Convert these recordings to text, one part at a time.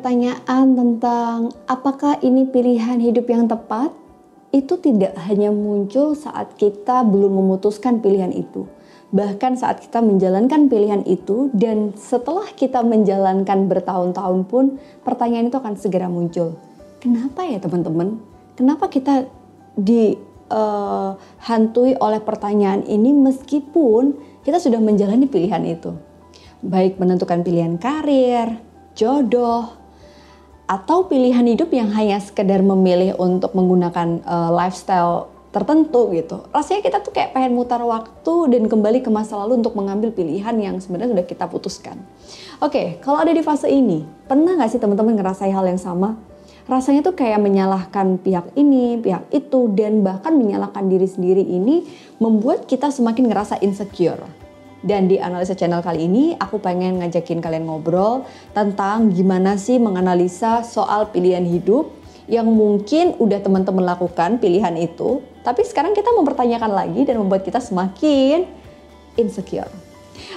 pertanyaan tentang apakah ini pilihan hidup yang tepat itu tidak hanya muncul saat kita belum memutuskan pilihan itu. Bahkan saat kita menjalankan pilihan itu dan setelah kita menjalankan bertahun-tahun pun pertanyaan itu akan segera muncul. Kenapa ya teman-teman? Kenapa kita dihantui uh, oleh pertanyaan ini meskipun kita sudah menjalani pilihan itu? Baik menentukan pilihan karir, jodoh, atau pilihan hidup yang hanya sekedar memilih untuk menggunakan uh, lifestyle tertentu gitu. Rasanya kita tuh kayak pengen mutar waktu dan kembali ke masa lalu untuk mengambil pilihan yang sebenarnya sudah kita putuskan. Oke, okay, kalau ada di fase ini, pernah nggak sih teman-teman ngerasain hal yang sama? Rasanya tuh kayak menyalahkan pihak ini, pihak itu, dan bahkan menyalahkan diri sendiri ini membuat kita semakin ngerasa insecure. Dan di analisa channel kali ini aku pengen ngajakin kalian ngobrol tentang gimana sih menganalisa soal pilihan hidup yang mungkin udah teman-teman lakukan pilihan itu, tapi sekarang kita mempertanyakan lagi dan membuat kita semakin insecure.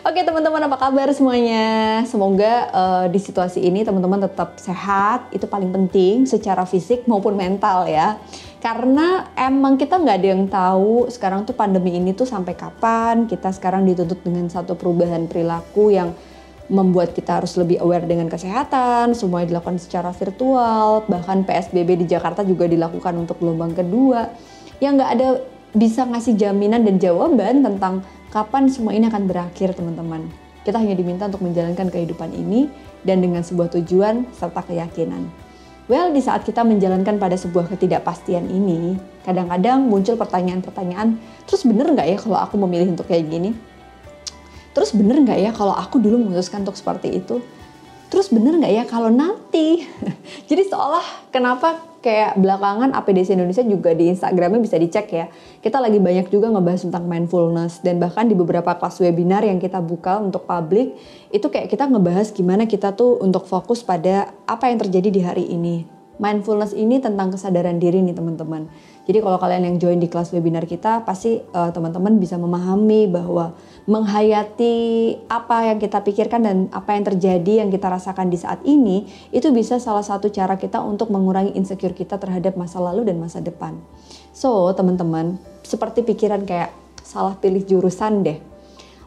Oke teman-teman apa kabar semuanya? Semoga uh, di situasi ini teman-teman tetap sehat, itu paling penting secara fisik maupun mental ya. Karena emang kita nggak ada yang tahu sekarang tuh pandemi ini tuh sampai kapan. Kita sekarang dituntut dengan satu perubahan perilaku yang membuat kita harus lebih aware dengan kesehatan, semuanya dilakukan secara virtual, bahkan PSBB di Jakarta juga dilakukan untuk gelombang kedua. Yang nggak ada bisa ngasih jaminan dan jawaban tentang kapan semua ini akan berakhir teman-teman. Kita hanya diminta untuk menjalankan kehidupan ini dan dengan sebuah tujuan serta keyakinan. Well, di saat kita menjalankan pada sebuah ketidakpastian ini, kadang-kadang muncul pertanyaan-pertanyaan, terus bener nggak ya kalau aku memilih untuk kayak gini? Terus bener nggak ya kalau aku dulu memutuskan untuk seperti itu? Terus bener nggak ya kalau nanti? Jadi seolah kenapa kayak belakangan APDC Indonesia juga di Instagramnya bisa dicek ya. Kita lagi banyak juga ngebahas tentang mindfulness dan bahkan di beberapa kelas webinar yang kita buka untuk publik itu kayak kita ngebahas gimana kita tuh untuk fokus pada apa yang terjadi di hari ini. Mindfulness ini tentang kesadaran diri nih teman-teman. Jadi kalau kalian yang join di kelas webinar kita pasti uh, teman-teman bisa memahami bahwa menghayati apa yang kita pikirkan dan apa yang terjadi yang kita rasakan di saat ini itu bisa salah satu cara kita untuk mengurangi insecure kita terhadap masa lalu dan masa depan. So, teman-teman, seperti pikiran kayak salah pilih jurusan deh.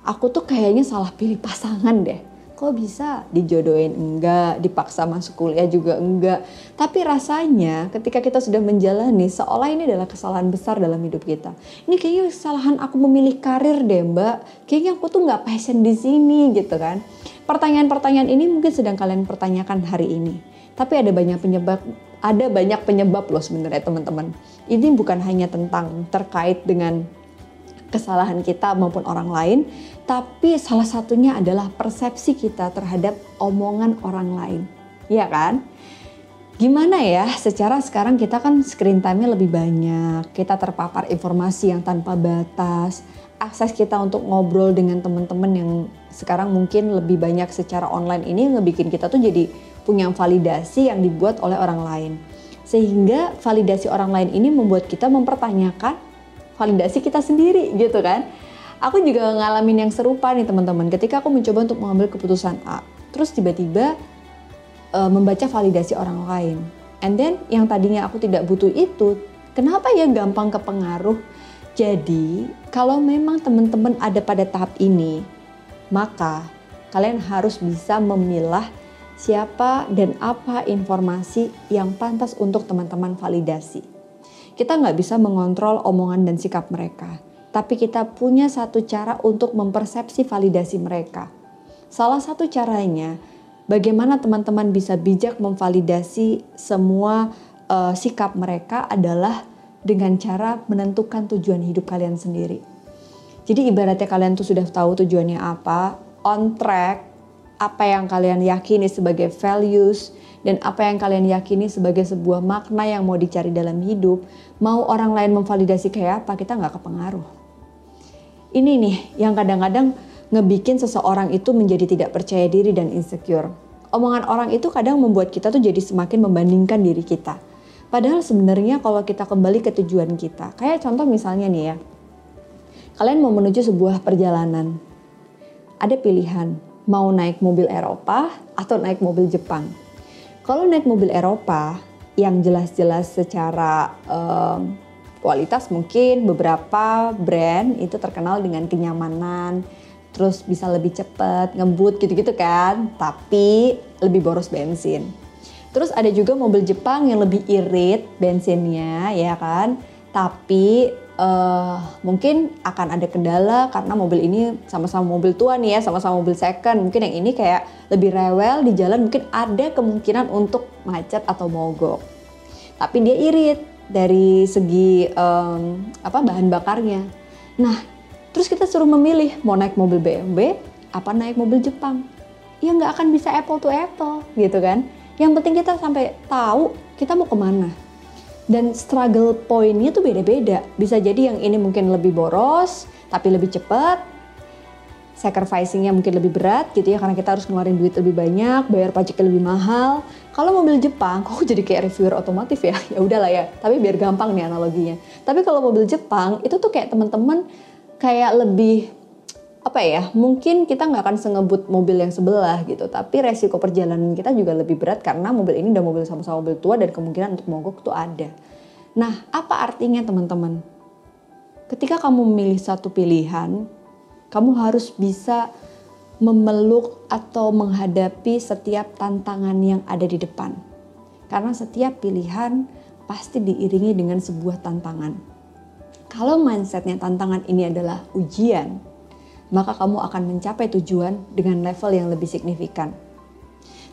Aku tuh kayaknya salah pilih pasangan deh kok bisa dijodohin enggak, dipaksa masuk kuliah juga enggak. Tapi rasanya ketika kita sudah menjalani seolah ini adalah kesalahan besar dalam hidup kita. Ini kayaknya kesalahan aku memilih karir deh mbak, kayaknya aku tuh nggak passion di sini gitu kan. Pertanyaan-pertanyaan ini mungkin sedang kalian pertanyakan hari ini. Tapi ada banyak penyebab, ada banyak penyebab loh sebenarnya teman-teman. Ini bukan hanya tentang terkait dengan kesalahan kita maupun orang lain, tapi salah satunya adalah persepsi kita terhadap omongan orang lain. Iya kan? Gimana ya, secara sekarang kita kan screen time-nya lebih banyak, kita terpapar informasi yang tanpa batas, akses kita untuk ngobrol dengan teman-teman yang sekarang mungkin lebih banyak secara online ini ngebikin kita tuh jadi punya validasi yang dibuat oleh orang lain. Sehingga validasi orang lain ini membuat kita mempertanyakan validasi kita sendiri gitu kan. Aku juga ngalamin yang serupa nih teman-teman. Ketika aku mencoba untuk mengambil keputusan A, terus tiba-tiba uh, membaca validasi orang lain. And then yang tadinya aku tidak butuh itu, kenapa ya gampang kepengaruh? Jadi, kalau memang teman-teman ada pada tahap ini, maka kalian harus bisa memilah siapa dan apa informasi yang pantas untuk teman-teman validasi. Kita nggak bisa mengontrol omongan dan sikap mereka, tapi kita punya satu cara untuk mempersepsi validasi mereka. Salah satu caranya, bagaimana teman-teman bisa bijak memvalidasi semua uh, sikap mereka adalah dengan cara menentukan tujuan hidup kalian sendiri. Jadi ibaratnya kalian tuh sudah tahu tujuannya apa, on track, apa yang kalian yakini sebagai values, dan apa yang kalian yakini sebagai sebuah makna yang mau dicari dalam hidup, mau orang lain memvalidasi kayak apa, kita nggak kepengaruh. Ini nih yang kadang-kadang ngebikin seseorang itu menjadi tidak percaya diri dan insecure. Omongan orang itu kadang membuat kita tuh jadi semakin membandingkan diri kita. Padahal sebenarnya kalau kita kembali ke tujuan kita, kayak contoh misalnya nih ya, kalian mau menuju sebuah perjalanan, ada pilihan mau naik mobil Eropa atau naik mobil Jepang Kalau naik mobil Eropa yang jelas-jelas secara um, kualitas mungkin beberapa brand itu terkenal dengan kenyamanan, terus bisa lebih cepat, ngebut gitu-gitu kan, tapi lebih boros bensin. Terus ada juga mobil Jepang yang lebih irit bensinnya ya kan, tapi uh, mungkin akan ada kendala karena mobil ini sama-sama mobil tua nih ya, sama-sama mobil second. Mungkin yang ini kayak lebih rewel di jalan, mungkin ada kemungkinan untuk macet atau mogok. Tapi dia irit dari segi um, apa bahan bakarnya. Nah, Terus kita suruh memilih mau naik mobil BMW apa naik mobil Jepang. Ya nggak akan bisa apple to apple gitu kan. Yang penting kita sampai tahu kita mau ke mana. Dan struggle pointnya tuh beda-beda. Bisa jadi yang ini mungkin lebih boros, tapi lebih cepat. Sacrificingnya mungkin lebih berat gitu ya, karena kita harus ngeluarin duit lebih banyak, bayar pajaknya lebih mahal. Kalau mobil Jepang, kok jadi kayak reviewer otomotif ya? Ya udahlah ya, tapi biar gampang nih analoginya. Tapi kalau mobil Jepang, itu tuh kayak teman-teman kayak lebih apa ya mungkin kita nggak akan sengebut mobil yang sebelah gitu tapi resiko perjalanan kita juga lebih berat karena mobil ini udah mobil sama-sama mobil tua dan kemungkinan untuk mogok tuh ada. Nah apa artinya teman-teman? Ketika kamu memilih satu pilihan kamu harus bisa memeluk atau menghadapi setiap tantangan yang ada di depan. Karena setiap pilihan pasti diiringi dengan sebuah tantangan. Kalau mindsetnya tantangan ini adalah ujian, maka kamu akan mencapai tujuan dengan level yang lebih signifikan.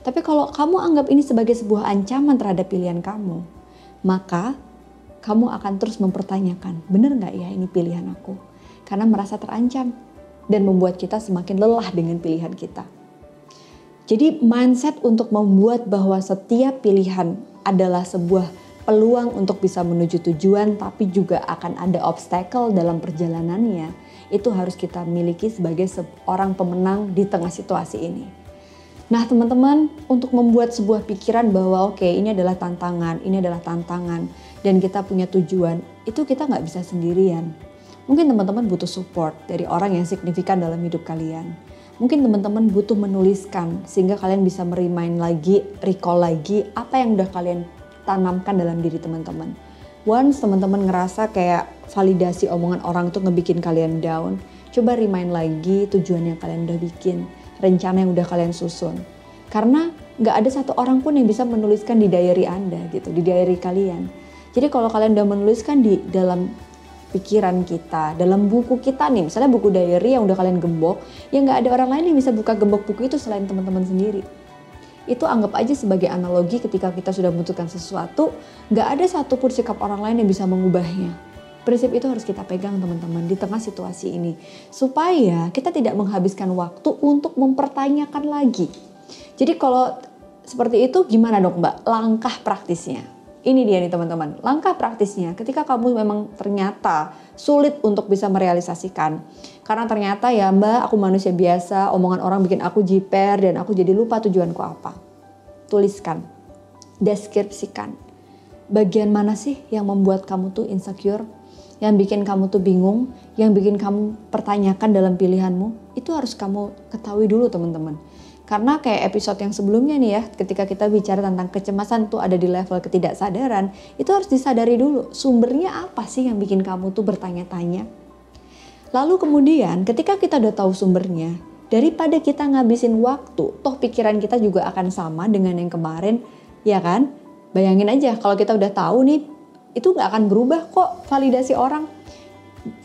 Tapi kalau kamu anggap ini sebagai sebuah ancaman terhadap pilihan kamu, maka kamu akan terus mempertanyakan, benar nggak ya ini pilihan aku? Karena merasa terancam dan membuat kita semakin lelah dengan pilihan kita. Jadi mindset untuk membuat bahwa setiap pilihan adalah sebuah peluang untuk bisa menuju tujuan tapi juga akan ada obstacle dalam perjalanannya itu harus kita miliki sebagai seorang pemenang di tengah situasi ini. Nah teman-teman untuk membuat sebuah pikiran bahwa oke okay, ini adalah tantangan, ini adalah tantangan dan kita punya tujuan itu kita nggak bisa sendirian. Mungkin teman-teman butuh support dari orang yang signifikan dalam hidup kalian. Mungkin teman-teman butuh menuliskan sehingga kalian bisa merimain lagi, recall lagi apa yang udah kalian tanamkan dalam diri teman-teman. Once teman-teman ngerasa kayak validasi omongan orang tuh ngebikin kalian down, coba remind lagi tujuan yang kalian udah bikin, rencana yang udah kalian susun. Karena nggak ada satu orang pun yang bisa menuliskan di diary Anda gitu, di diary kalian. Jadi kalau kalian udah menuliskan di dalam pikiran kita, dalam buku kita nih, misalnya buku diary yang udah kalian gembok, ya nggak ada orang lain yang bisa buka gembok buku itu selain teman-teman sendiri itu anggap aja sebagai analogi ketika kita sudah membutuhkan sesuatu, nggak ada satupun sikap orang lain yang bisa mengubahnya. Prinsip itu harus kita pegang teman-teman di tengah situasi ini. Supaya kita tidak menghabiskan waktu untuk mempertanyakan lagi. Jadi kalau seperti itu gimana dong mbak langkah praktisnya? Ini dia nih teman-teman, langkah praktisnya ketika kamu memang ternyata sulit untuk bisa merealisasikan. Karena ternyata ya mbak aku manusia biasa, omongan orang bikin aku jiper dan aku jadi lupa tujuanku apa. Tuliskan, deskripsikan. Bagian mana sih yang membuat kamu tuh insecure? Yang bikin kamu tuh bingung, yang bikin kamu pertanyakan dalam pilihanmu, itu harus kamu ketahui dulu teman-teman karena kayak episode yang sebelumnya nih ya, ketika kita bicara tentang kecemasan tuh ada di level ketidaksadaran, itu harus disadari dulu sumbernya apa sih yang bikin kamu tuh bertanya-tanya. Lalu kemudian ketika kita udah tahu sumbernya, daripada kita ngabisin waktu, toh pikiran kita juga akan sama dengan yang kemarin, ya kan? Bayangin aja kalau kita udah tahu nih, itu nggak akan berubah kok validasi orang.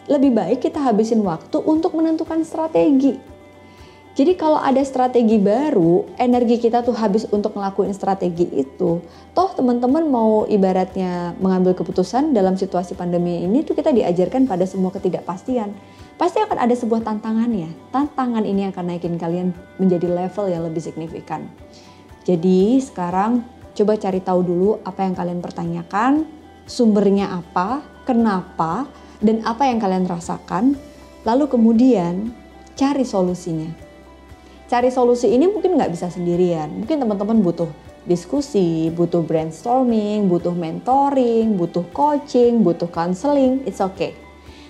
Lebih baik kita habisin waktu untuk menentukan strategi jadi kalau ada strategi baru, energi kita tuh habis untuk ngelakuin strategi itu. Toh teman-teman mau ibaratnya mengambil keputusan dalam situasi pandemi ini tuh kita diajarkan pada semua ketidakpastian. Pasti akan ada sebuah tantangan ya. Tantangan ini akan naikin kalian menjadi level yang lebih signifikan. Jadi sekarang coba cari tahu dulu apa yang kalian pertanyakan, sumbernya apa, kenapa, dan apa yang kalian rasakan. Lalu kemudian cari solusinya cari solusi ini mungkin nggak bisa sendirian. Mungkin teman-teman butuh diskusi, butuh brainstorming, butuh mentoring, butuh coaching, butuh counseling, it's okay.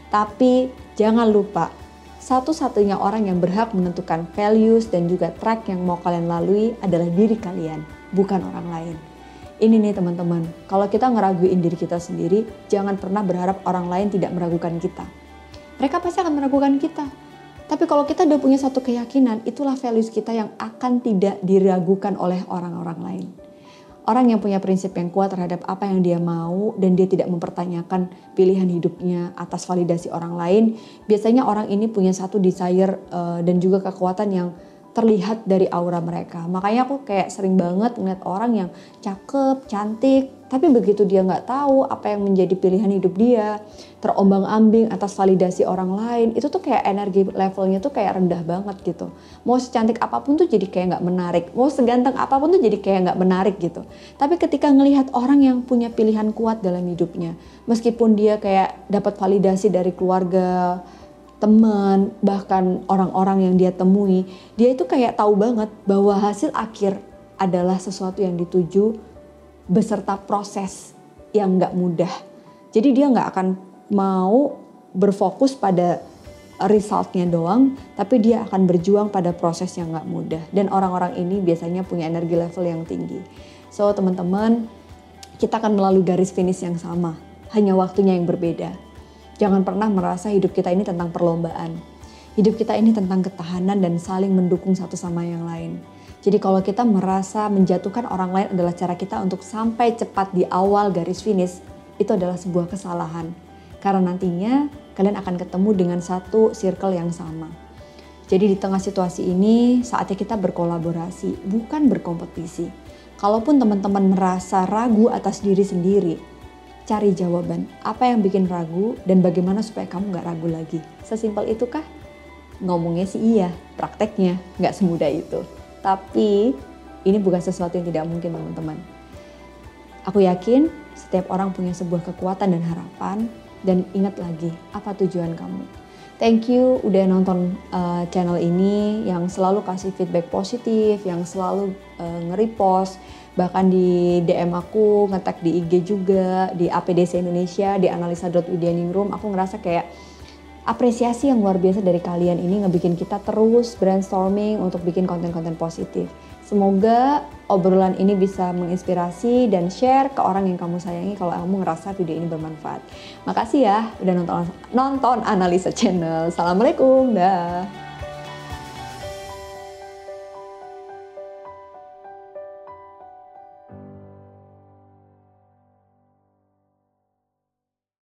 Tapi jangan lupa, satu-satunya orang yang berhak menentukan values dan juga track yang mau kalian lalui adalah diri kalian. bukan orang lain. Ini nih teman-teman, kalau kita ngeraguin diri kita sendiri, jangan pernah berharap orang lain tidak meragukan kita. Mereka pasti akan meragukan kita. Tapi kalau kita udah punya satu keyakinan, itulah values kita yang akan tidak diragukan oleh orang-orang lain. Orang yang punya prinsip yang kuat terhadap apa yang dia mau dan dia tidak mempertanyakan pilihan hidupnya atas validasi orang lain, biasanya orang ini punya satu desire uh, dan juga kekuatan yang terlihat dari aura mereka. Makanya aku kayak sering banget ngeliat orang yang cakep, cantik, tapi begitu dia nggak tahu apa yang menjadi pilihan hidup dia, terombang-ambing atas validasi orang lain, itu tuh kayak energi levelnya tuh kayak rendah banget gitu. Mau secantik apa pun tuh jadi kayak nggak menarik, mau seganteng apa pun tuh jadi kayak nggak menarik gitu. Tapi ketika ngelihat orang yang punya pilihan kuat dalam hidupnya, meskipun dia kayak dapat validasi dari keluarga, teman, bahkan orang-orang yang dia temui, dia itu kayak tahu banget bahwa hasil akhir adalah sesuatu yang dituju beserta proses yang nggak mudah. Jadi dia nggak akan mau berfokus pada resultnya doang, tapi dia akan berjuang pada proses yang nggak mudah. Dan orang-orang ini biasanya punya energi level yang tinggi. So teman-teman, kita akan melalui garis finish yang sama, hanya waktunya yang berbeda Jangan pernah merasa hidup kita ini tentang perlombaan. Hidup kita ini tentang ketahanan dan saling mendukung satu sama yang lain. Jadi kalau kita merasa menjatuhkan orang lain adalah cara kita untuk sampai cepat di awal garis finish, itu adalah sebuah kesalahan. Karena nantinya kalian akan ketemu dengan satu circle yang sama. Jadi di tengah situasi ini saatnya kita berkolaborasi, bukan berkompetisi. Kalaupun teman-teman merasa ragu atas diri sendiri, cari jawaban apa yang bikin ragu dan bagaimana supaya kamu nggak ragu lagi. Sesimpel itu kah? Ngomongnya sih iya, prakteknya nggak semudah itu. Tapi ini bukan sesuatu yang tidak mungkin teman-teman. Aku yakin setiap orang punya sebuah kekuatan dan harapan dan ingat lagi apa tujuan kamu. Thank you udah nonton uh, channel ini yang selalu kasih feedback positif, yang selalu uh, nge-repost, bahkan di DM aku, ngetek di IG juga, di APDC Indonesia, di analisa.widianingrum, aku ngerasa kayak apresiasi yang luar biasa dari kalian ini ngebikin kita terus brainstorming untuk bikin konten-konten positif. Semoga obrolan ini bisa menginspirasi dan share ke orang yang kamu sayangi kalau kamu ngerasa video ini bermanfaat. Makasih ya udah nonton nonton analisa channel. Assalamualaikum, dah.